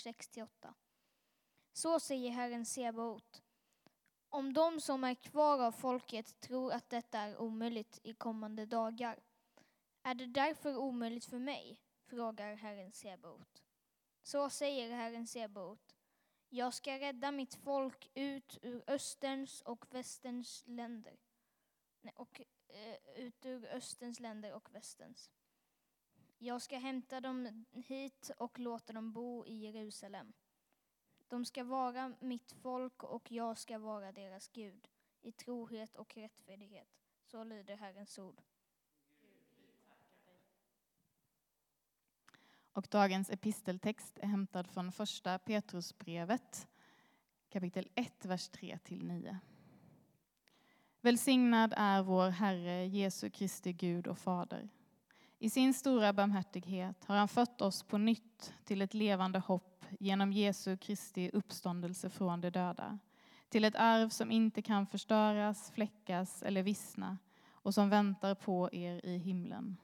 vers 68. Så säger Herren Sebaot. Om de som är kvar av folket tror att detta är omöjligt i kommande dagar, är det därför omöjligt för mig? frågar Herren Sebaot. Så säger Herren Sebaot. Jag ska rädda mitt folk ut ur österns och västerns länder. Och, eh, ut ur österns länder och västerns. Jag ska hämta dem hit och låta dem bo i Jerusalem. De ska vara mitt folk och jag ska vara deras Gud i trohet och rättfärdighet. Så lyder Herrens ord. Och dagens episteltext är hämtad från första Petrusbrevet kapitel 1, vers 3-9. Välsignad är vår Herre Jesu Kristi Gud och Fader. I sin stora barmhärtighet har han fött oss på nytt till ett levande hopp genom Jesu Kristi uppståndelse från de döda, till ett arv som inte kan förstöras, fläckas eller vissna och som väntar på er i himlen.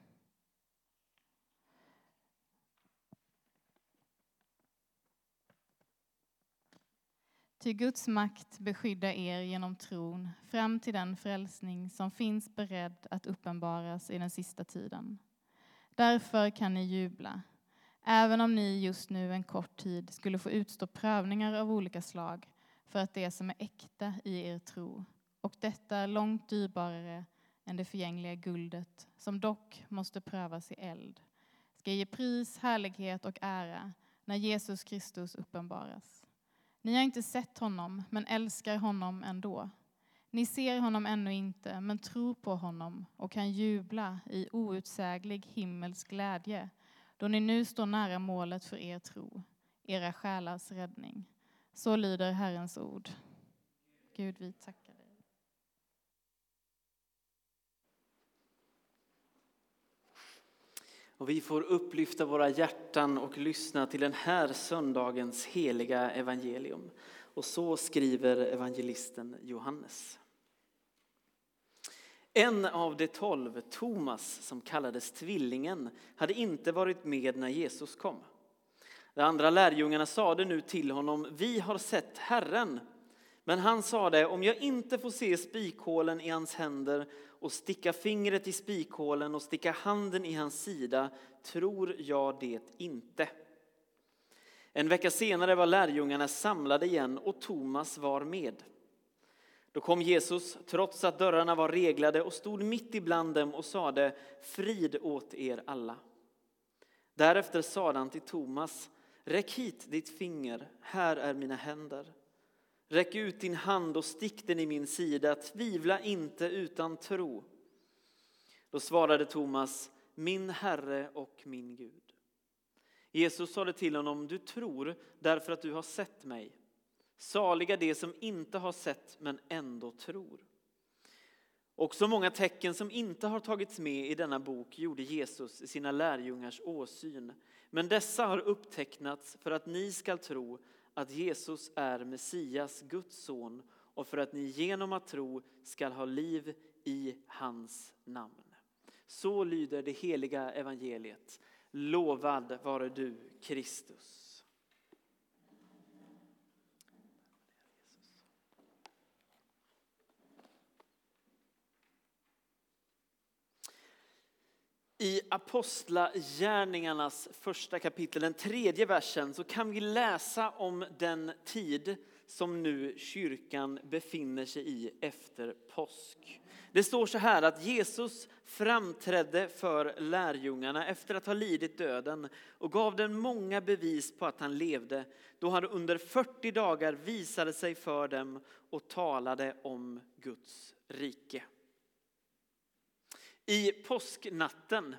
Ty Guds makt beskyddar er genom tron fram till den frälsning som finns beredd att uppenbaras i den sista tiden. Därför kan ni jubla, även om ni just nu en kort tid skulle få utstå prövningar av olika slag för att det som är äkta i er tro, och detta är långt dyrbarare än det förgängliga guldet, som dock måste prövas i eld, ska ge pris, härlighet och ära när Jesus Kristus uppenbaras. Ni har inte sett honom, men älskar honom ändå. Ni ser honom ännu inte, men tror på honom och kan jubla i outsäglig himmelsk glädje, då ni nu står nära målet för er tro, era själars räddning. Så lyder Herrens ord. Gud, vi tackar dig. Och vi får upplyfta våra hjärtan och lyssna till den här söndagens heliga evangelium. Och så skriver evangelisten Johannes. En av de tolv, Thomas, som kallades Tvillingen, hade inte varit med när Jesus kom. De andra lärjungarna sade nu till honom, vi har sett Herren. Men han sade, om jag inte får se spikhålen i hans händer och sticka fingret i spikhålen och sticka handen i hans sida, tror jag det inte. En vecka senare var lärjungarna samlade igen och Thomas var med. Då kom Jesus, trots att dörrarna var reglade, och stod mitt ibland dem och sade frid åt er alla. Därefter sade han till Thomas, räck hit ditt finger, här är mina händer. Räck ut din hand och stick den i min sida, tvivla inte utan tro. Då svarade Thomas, min Herre och min Gud. Jesus sade till honom, du tror därför att du har sett mig. Saliga de som inte har sett men ändå tror. Också många tecken som inte har tagits med i denna bok gjorde Jesus i sina lärjungars åsyn. Men dessa har upptecknats för att ni skall tro att Jesus är Messias, Guds son och för att ni genom att tro skall ha liv i hans namn. Så lyder det heliga evangeliet. Lovad vare du, Kristus. I Apostlagärningarnas första kapitel, den tredje versen, så kan vi läsa om den tid som nu kyrkan befinner sig i efter påsk. Det står så här att Jesus framträdde för lärjungarna efter att ha lidit döden och gav dem många bevis på att han levde då han under 40 dagar visade sig för dem och talade om Guds rike. I påsknatten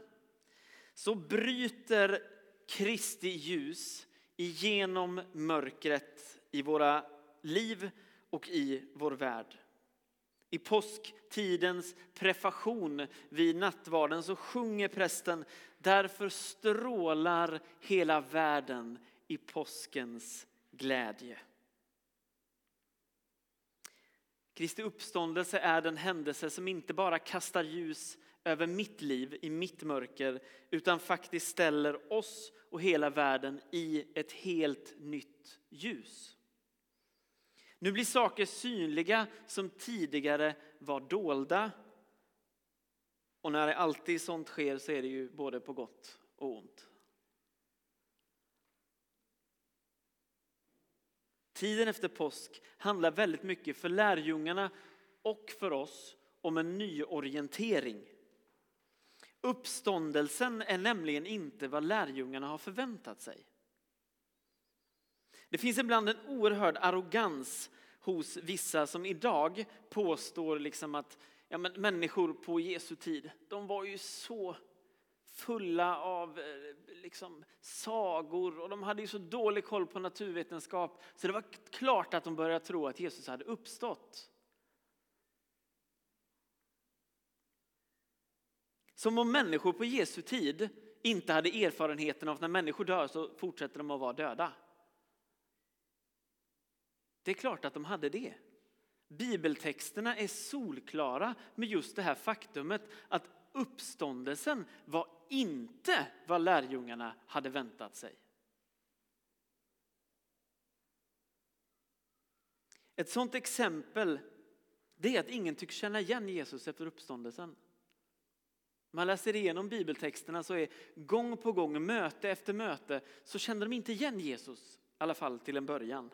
så bryter Kristi ljus igenom mörkret i våra liv och i vår värld. I påsktidens prefation vid nattvarden så sjunger prästen Därför strålar hela världen i påskens glädje. Kristi uppståndelse är den händelse som inte bara kastar ljus över mitt liv i mitt mörker utan faktiskt ställer oss och hela världen i ett helt nytt ljus. Nu blir saker synliga som tidigare var dolda. Och när det alltid sånt sker så är det ju både på gott och ont. Tiden efter påsk handlar väldigt mycket för lärjungarna och för oss om en nyorientering. Uppståndelsen är nämligen inte vad lärjungarna har förväntat sig. Det finns ibland en oerhörd arrogans hos vissa som idag påstår liksom att ja, men människor på Jesu tid, de var ju så fulla av eh, liksom, sagor och de hade ju så dålig koll på naturvetenskap så det var klart att de började tro att Jesus hade uppstått. Som om människor på Jesu tid inte hade erfarenheten av att när människor dör så fortsätter de att vara döda. Det är klart att de hade det. Bibeltexterna är solklara med just det här faktumet att uppståndelsen var inte vad lärjungarna hade väntat sig. Ett sådant exempel det är att ingen tycks känna igen Jesus efter uppståndelsen. Man läser igenom bibeltexterna så är gång på gång, möte efter möte, så kände de inte igen Jesus, i alla fall till en början.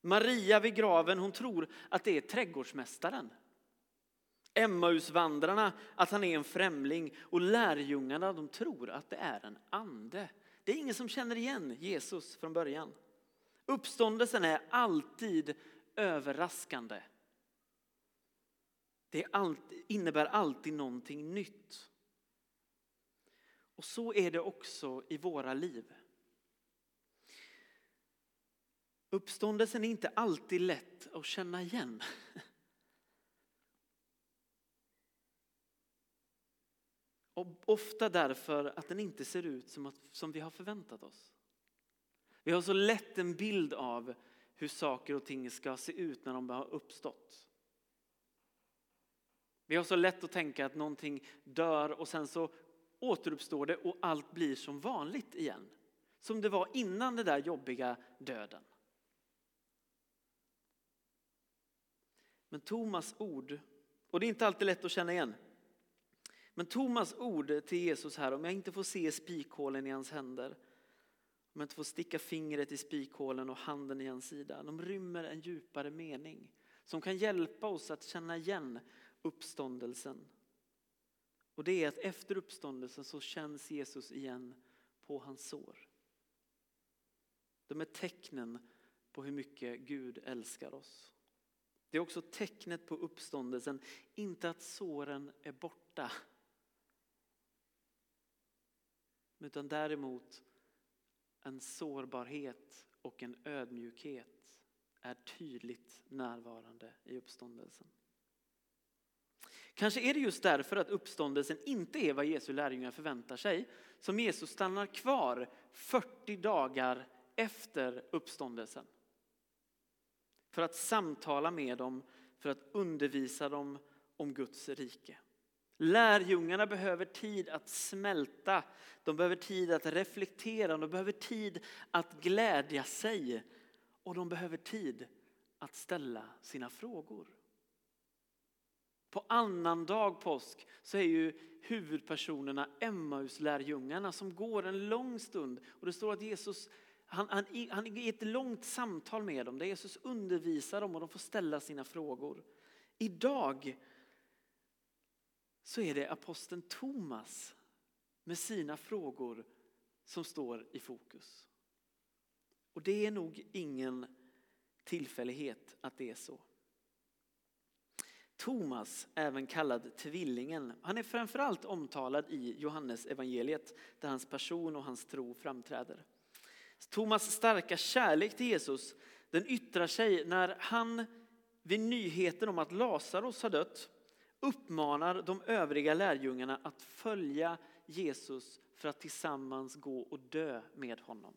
Maria vid graven, hon tror att det är trädgårdsmästaren. Emmausvandrarna att han är en främling och lärjungarna de tror att det är en ande. Det är ingen som känner igen Jesus från början. Uppståndelsen är alltid överraskande. Det alltid, innebär alltid någonting nytt. Och så är det också i våra liv. Uppståndelsen är inte alltid lätt att känna igen. Och ofta därför att den inte ser ut som, att, som vi har förväntat oss. Vi har så lätt en bild av hur saker och ting ska se ut när de har uppstått. Vi har så lätt att tänka att någonting dör och sen så återuppstår det och allt blir som vanligt igen. Som det var innan den där jobbiga döden. Men Thomas ord, och det är inte alltid lätt att känna igen. Men Thomas ord till Jesus här, om jag inte får se spikhålen i hans händer, om jag inte får sticka fingret i spikhålen och handen i hans sida, de rymmer en djupare mening som kan hjälpa oss att känna igen uppståndelsen. Och det är att efter uppståndelsen så känns Jesus igen på hans sår. De är tecknen på hur mycket Gud älskar oss. Det är också tecknet på uppståndelsen, inte att såren är borta. Utan däremot en sårbarhet och en ödmjukhet är tydligt närvarande i uppståndelsen. Kanske är det just därför att uppståndelsen inte är vad Jesu lärjungar förväntar sig som Jesus stannar kvar 40 dagar efter uppståndelsen. För att samtala med dem, för att undervisa dem om Guds rike. Lärjungarna behöver tid att smälta, de behöver tid att reflektera, de behöver tid att glädja sig och de behöver tid att ställa sina frågor. På annandag påsk så är ju huvudpersonerna Emmauslärjungarna som går en lång stund. Och det står att Jesus han, han, han är i ett långt samtal med dem där Jesus undervisar dem och de får ställa sina frågor. Idag så är det aposteln Thomas med sina frågor som står i fokus. Och det är nog ingen tillfällighet att det är så. Thomas, även kallad tvillingen, han är framförallt omtalad i Johannes evangeliet där hans person och hans tro framträder. Thomas starka kärlek till Jesus den yttrar sig när han vid nyheten om att Lazarus har dött uppmanar de övriga lärjungarna att följa Jesus för att tillsammans gå och dö med honom.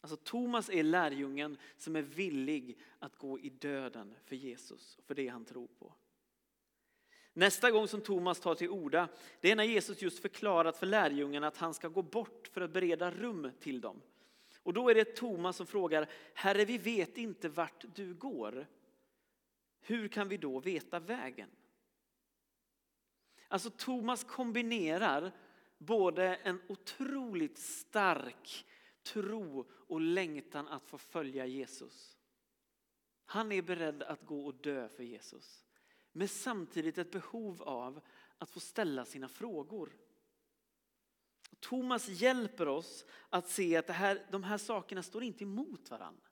Alltså Thomas är lärjungen som är villig att gå i döden för Jesus och för det han tror på. Nästa gång som Thomas tar till orda, det är när Jesus just förklarat för lärjungarna att han ska gå bort för att bereda rum till dem. Och då är det Thomas som frågar, Herre vi vet inte vart du går. Hur kan vi då veta vägen? Alltså Thomas kombinerar både en otroligt stark tro och längtan att få följa Jesus. Han är beredd att gå och dö för Jesus. Men samtidigt ett behov av att få ställa sina frågor. Thomas hjälper oss att se att det här, de här sakerna står inte emot varandra.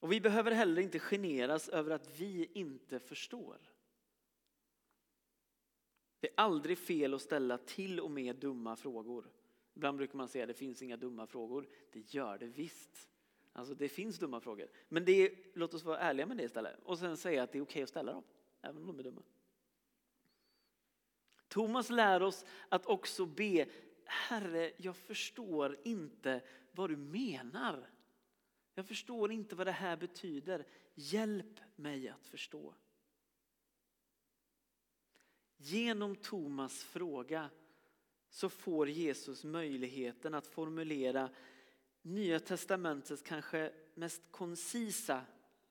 Och vi behöver heller inte generas över att vi inte förstår. Det är aldrig fel att ställa till och med dumma frågor. Ibland brukar man säga att det finns inga dumma frågor. Det gör det visst. Alltså det finns dumma frågor. Men det är, låt oss vara ärliga med det istället. Och sen säga att det är okej att ställa dem, även om de är dumma. Thomas lär oss att också be, Herre, jag förstår inte vad du menar. Jag förstår inte vad det här betyder. Hjälp mig att förstå. Genom Thomas fråga så får Jesus möjligheten att formulera Nya testamentets kanske mest koncisa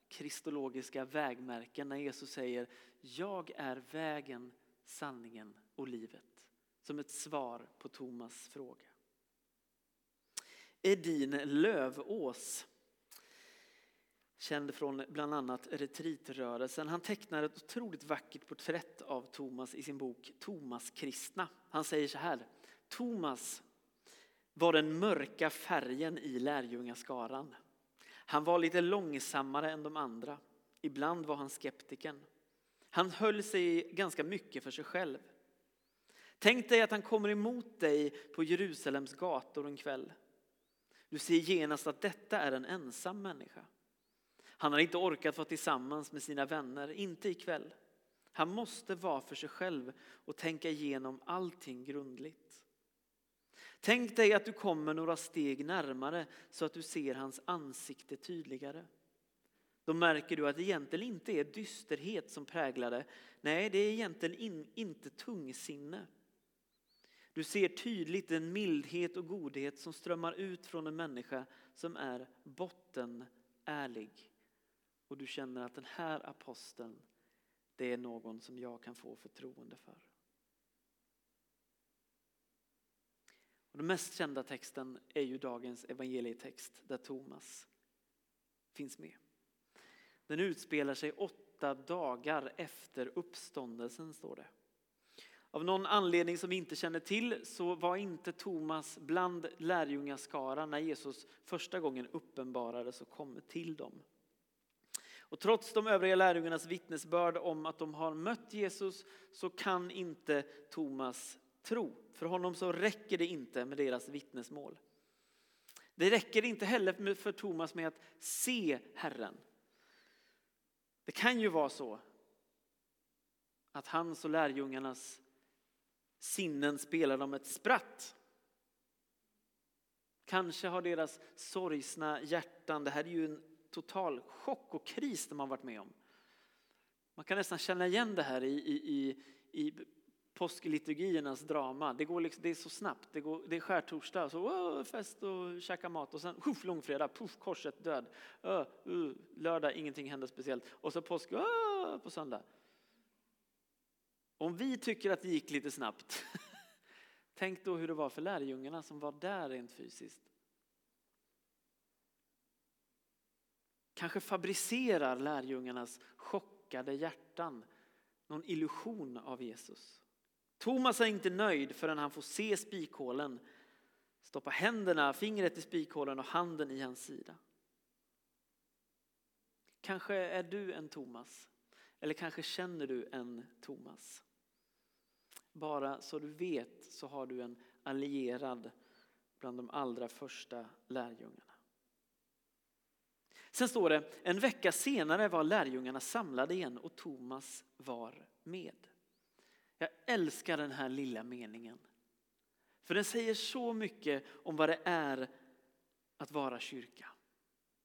kristologiska vägmärken när Jesus säger Jag är vägen, sanningen och livet. Som ett svar på Thomas fråga. Edin Lövås känd från bland annat retritrörelsen. Han tecknar ett otroligt vackert porträtt av Thomas i sin bok Thomas kristna. Han säger så här. Thomas var den mörka färgen i lärjungaskaran. Han var lite långsammare än de andra. Ibland var han skeptiken. Han höll sig ganska mycket för sig själv. Tänk dig att han kommer emot dig på Jerusalems gator en kväll. Du ser genast att detta är en ensam människa. Han har inte orkat vara tillsammans med sina vänner, inte ikväll. Han måste vara för sig själv och tänka igenom allting grundligt. Tänk dig att du kommer några steg närmare så att du ser hans ansikte tydligare. Då märker du att det egentligen inte är dysterhet som präglar det. Nej, det är egentligen in, inte tungsinne. Du ser tydligt den mildhet och godhet som strömmar ut från en människa som är bottenärlig. Och du känner att den här aposteln, det är någon som jag kan få förtroende för. Och den mest kända texten är ju dagens evangelietext där Thomas finns med. Den utspelar sig åtta dagar efter uppståndelsen står det. Av någon anledning som vi inte känner till så var inte Thomas bland lärjungaskaran när Jesus första gången uppenbarades och kom till dem. Och trots de övriga lärjungarnas vittnesbörd om att de har mött Jesus så kan inte Thomas tro. För honom så räcker det inte med deras vittnesmål. Det räcker inte heller för Thomas med att se Herren. Det kan ju vara så att hans och lärjungarnas sinnen spelar dem ett spratt. Kanske har deras sorgsna hjärtan, det här är ju en total chock och kris de har varit med om. Man kan nästan känna igen det här i, i, i, i påskliturgiernas drama. Det, går liksom, det är så snabbt. Det, går, det är skärtorsdag, så oh, fest och käka mat och sen puff, långfredag, puff, korset, död. Oh, uh, lördag, ingenting händer speciellt. Och så påsk oh, på söndag. Om vi tycker att det gick lite snabbt, tänk då hur det var för lärjungarna som var där rent fysiskt. Kanske fabricerar lärjungarnas chockade hjärtan någon illusion av Jesus. Thomas är inte nöjd förrän han får se spikhålen, stoppa händerna, fingret i spikhålen och handen i hans sida. Kanske är du en Thomas, eller kanske känner du en Thomas. Bara så du vet så har du en allierad bland de allra första lärjungarna. Sen står det, en vecka senare var lärjungarna samlade igen och Thomas var med. Jag älskar den här lilla meningen. För den säger så mycket om vad det är att vara kyrka.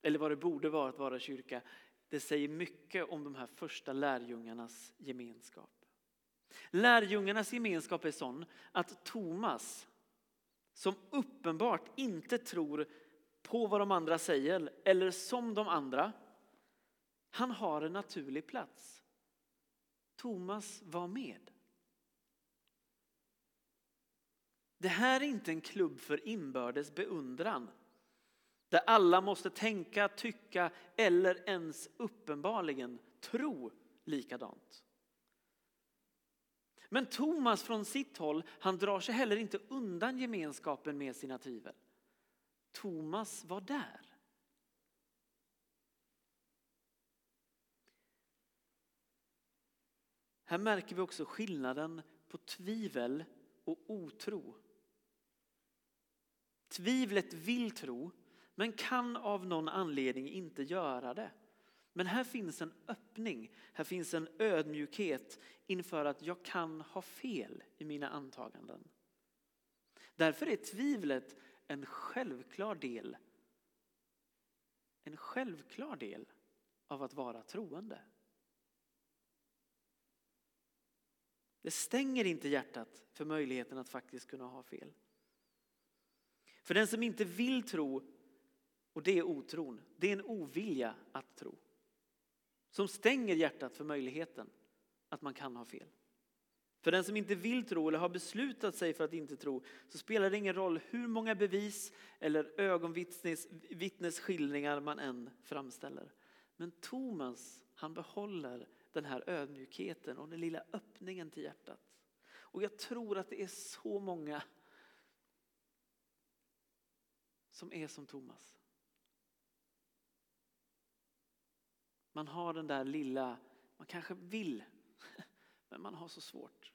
Eller vad det borde vara att vara kyrka. det säger mycket om de här första lärjungarnas gemenskap. Lärjungarnas gemenskap är sån att Thomas, som uppenbart inte tror på vad de andra säger eller som de andra, han har en naturlig plats. Thomas var med. Det här är inte en klubb för inbördes beundran. Där alla måste tänka, tycka eller ens uppenbarligen tro likadant. Men Thomas från sitt håll, han drar sig heller inte undan gemenskapen med sina tvivel. Thomas var där. Här märker vi också skillnaden på tvivel och otro. Tvivlet vill tro, men kan av någon anledning inte göra det. Men här finns en öppning, här finns en ödmjukhet inför att jag kan ha fel i mina antaganden. Därför är tvivlet en självklar del, en självklar del av att vara troende. Det stänger inte hjärtat för möjligheten att faktiskt kunna ha fel. För den som inte vill tro, och det är otron, det är en ovilja att tro. Som stänger hjärtat för möjligheten att man kan ha fel. För den som inte vill tro eller har beslutat sig för att inte tro så spelar det ingen roll hur många bevis eller ögonvittnesskildringar man än framställer. Men Thomas, han behåller den här ödmjukheten och den lilla öppningen till hjärtat. Och jag tror att det är så många som är som Thomas. Man har den där lilla, man kanske vill, men man har så svårt.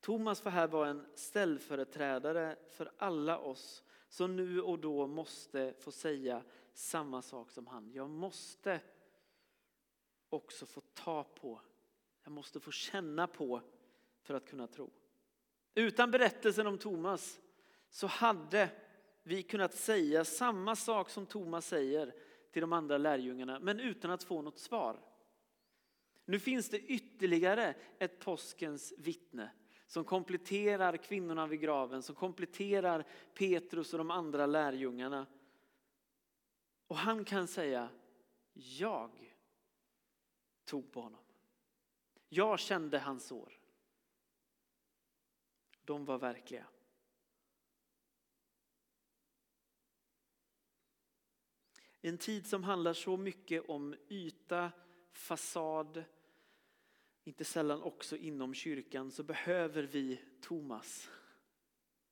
Thomas får här vara en ställföreträdare för alla oss som nu och då måste få säga samma sak som han. Jag måste också få ta på, jag måste få känna på för att kunna tro. Utan berättelsen om Thomas så hade vi kunnat säga samma sak som Thomas säger till de andra lärjungarna, men utan att få något svar. Nu finns det ytterligare ett påskens vittne som kompletterar kvinnorna vid graven, som kompletterar Petrus och de andra lärjungarna. Och han kan säga, jag tog på honom. Jag kände hans sår. De var verkliga. En tid som handlar så mycket om yta, fasad, inte sällan också inom kyrkan, så behöver vi Thomas.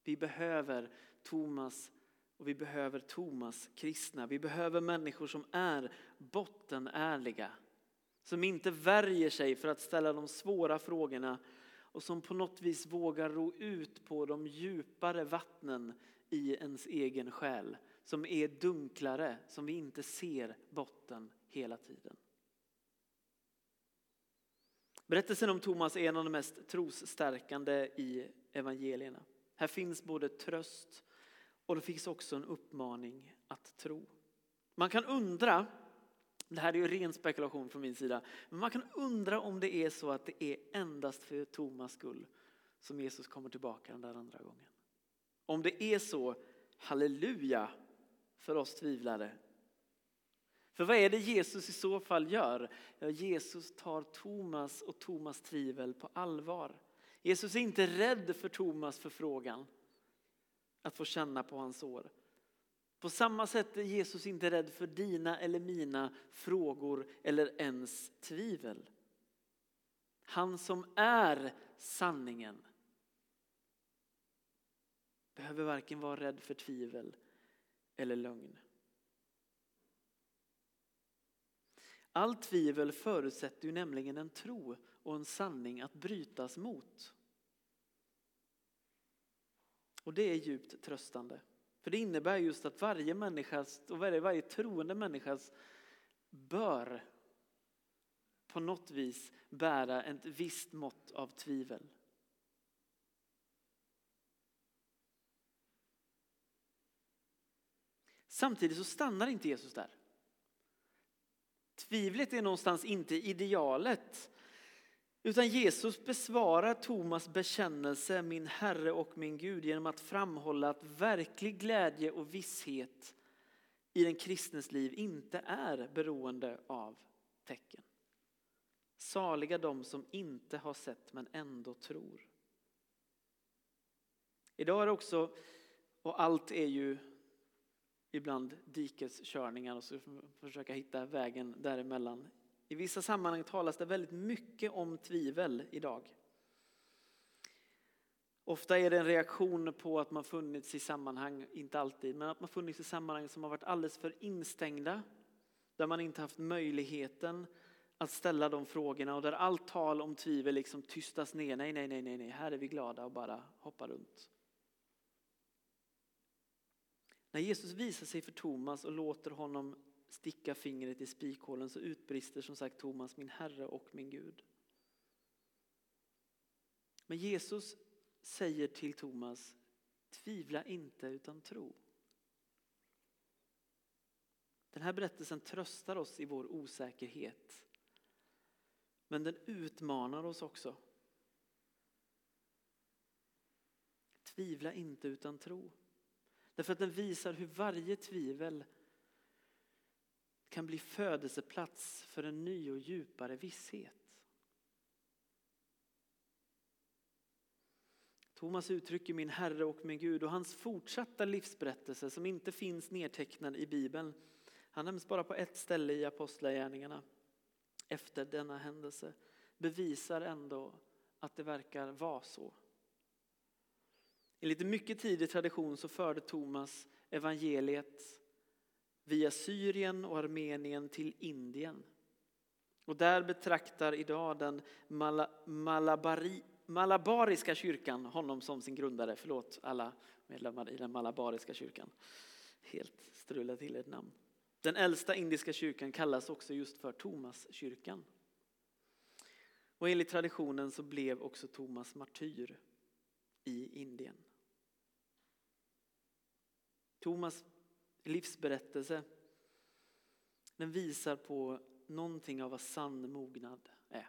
Vi behöver Thomas och vi behöver Thomas kristna. Vi behöver människor som är bottenärliga. Som inte värjer sig för att ställa de svåra frågorna och som på något vis vågar ro ut på de djupare vattnen i ens egen själ som är dunklare, som vi inte ser botten hela tiden. Berättelsen om Thomas är en av de mest trosstärkande i evangelierna. Här finns både tröst och det finns också en uppmaning att tro. Man kan undra, det här är ju ren spekulation från min sida, men man kan undra om det är så att det är endast för Thomas skull som Jesus kommer tillbaka den där andra gången. Om det är så, halleluja, för oss tvivlare. För vad är det Jesus i så fall gör? Ja, Jesus tar Thomas och Thomas tvivel på allvar. Jesus är inte rädd för Thomas förfrågan att få känna på hans sår. På samma sätt är Jesus inte rädd för dina eller mina frågor eller ens tvivel. Han som är sanningen behöver varken vara rädd för tvivel eller lögn. Allt tvivel förutsätter ju nämligen en tro och en sanning att brytas mot. Och det är djupt tröstande. För det innebär just att varje människas, och varje, varje troende människas bör på något vis bära ett visst mått av tvivel. Samtidigt så stannar inte Jesus där. Tvivlet är någonstans inte idealet. Utan Jesus besvarar Thomas bekännelse, min Herre och min Gud, genom att framhålla att verklig glädje och visshet i den kristnes liv inte är beroende av tecken. Saliga de som inte har sett men ändå tror. Idag är det också, och allt är ju ibland dikeskörningar och så försöka hitta vägen däremellan. I vissa sammanhang talas det väldigt mycket om tvivel idag. Ofta är det en reaktion på att man funnits i sammanhang, inte alltid, men att man funnits i sammanhang som har varit alldeles för instängda. Där man inte haft möjligheten att ställa de frågorna och där allt tal om tvivel liksom tystas ner. Nej, nej, nej, nej, nej, här är vi glada och bara hoppar runt. När Jesus visar sig för Thomas och låter honom sticka fingret i spikhålen så utbrister som sagt Thomas, min Herre och min Gud. Men Jesus säger till Thomas, tvivla inte utan tro. Den här berättelsen tröstar oss i vår osäkerhet. Men den utmanar oss också. Tvivla inte utan tro. Därför att den visar hur varje tvivel kan bli födelseplats för en ny och djupare visshet. Thomas uttrycker min Herre och min Gud och hans fortsatta livsberättelse som inte finns nedtecknad i Bibeln. Han nämns bara på ett ställe i Apostlagärningarna efter denna händelse bevisar ändå att det verkar vara så. Enligt en mycket tidig tradition så förde Thomas evangeliet via Syrien och Armenien till Indien. Och där betraktar idag den malabari, malabariska kyrkan honom som sin grundare. Förlåt alla medlemmar i den malabariska kyrkan. Helt strulat till ett namn. Den äldsta indiska kyrkan kallas också just för Thomaskyrkan. Och enligt traditionen så blev också Thomas martyr i Indien. Thomas livsberättelse den visar på någonting av vad sann mognad är.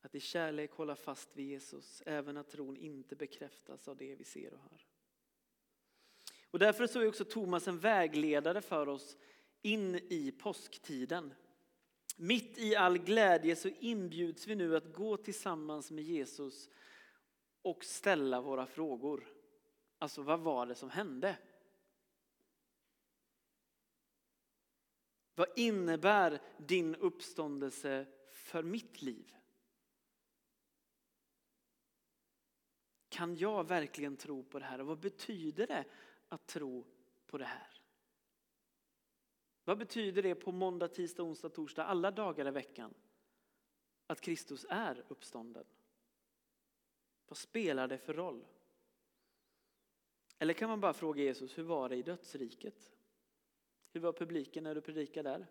Att i kärlek hålla fast vid Jesus, även att tron inte bekräftas av det vi ser och hör. Och därför så är också Thomas en vägledare för oss in i påsktiden. Mitt i all glädje så inbjuds vi nu att gå tillsammans med Jesus och ställa våra frågor. Alltså vad var det som hände? Vad innebär din uppståndelse för mitt liv? Kan jag verkligen tro på det här? Och vad betyder det att tro på det här? Vad betyder det på måndag, tisdag, onsdag, torsdag, alla dagar i veckan? Att Kristus är uppstånden? Vad spelar det för roll? Eller kan man bara fråga Jesus, hur var det i dödsriket? Hur var publiken när du predikade där?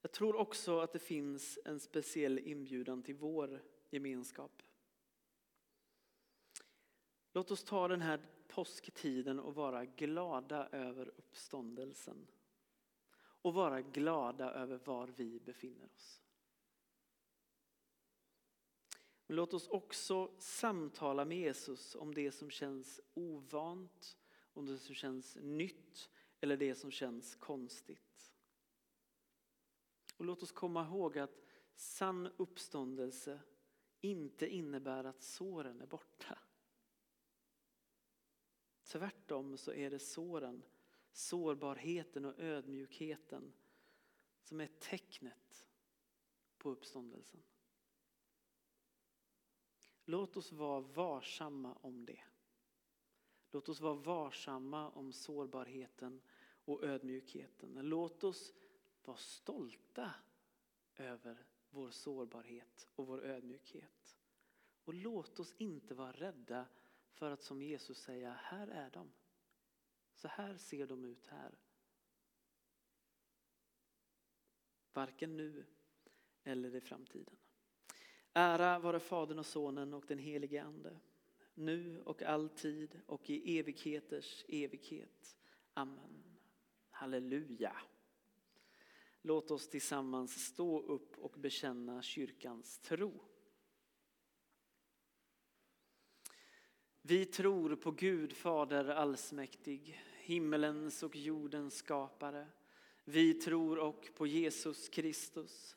Jag tror också att det finns en speciell inbjudan till vår gemenskap. Låt oss ta den här påsktiden och vara glada över uppståndelsen. Och vara glada över var vi befinner oss. Men låt oss också samtala med Jesus om det som känns ovant, om det som känns nytt eller det som känns konstigt. Och låt oss komma ihåg att sann uppståndelse inte innebär att såren är borta. Tvärtom så är det såren, sårbarheten och ödmjukheten som är tecknet på uppståndelsen. Låt oss vara varsamma om det. Låt oss vara varsamma om sårbarheten och ödmjukheten. Låt oss vara stolta över vår sårbarhet och vår ödmjukhet. Och låt oss inte vara rädda för att som Jesus säga, här är de. Så här ser de ut här. Varken nu eller i framtiden. Ära vare Fadern och Sonen och den helige Ande. Nu och alltid och i evigheters evighet. Amen. Halleluja. Låt oss tillsammans stå upp och bekänna kyrkans tro. Vi tror på Gud Fader allsmäktig, himmelens och jordens skapare. Vi tror och på Jesus Kristus,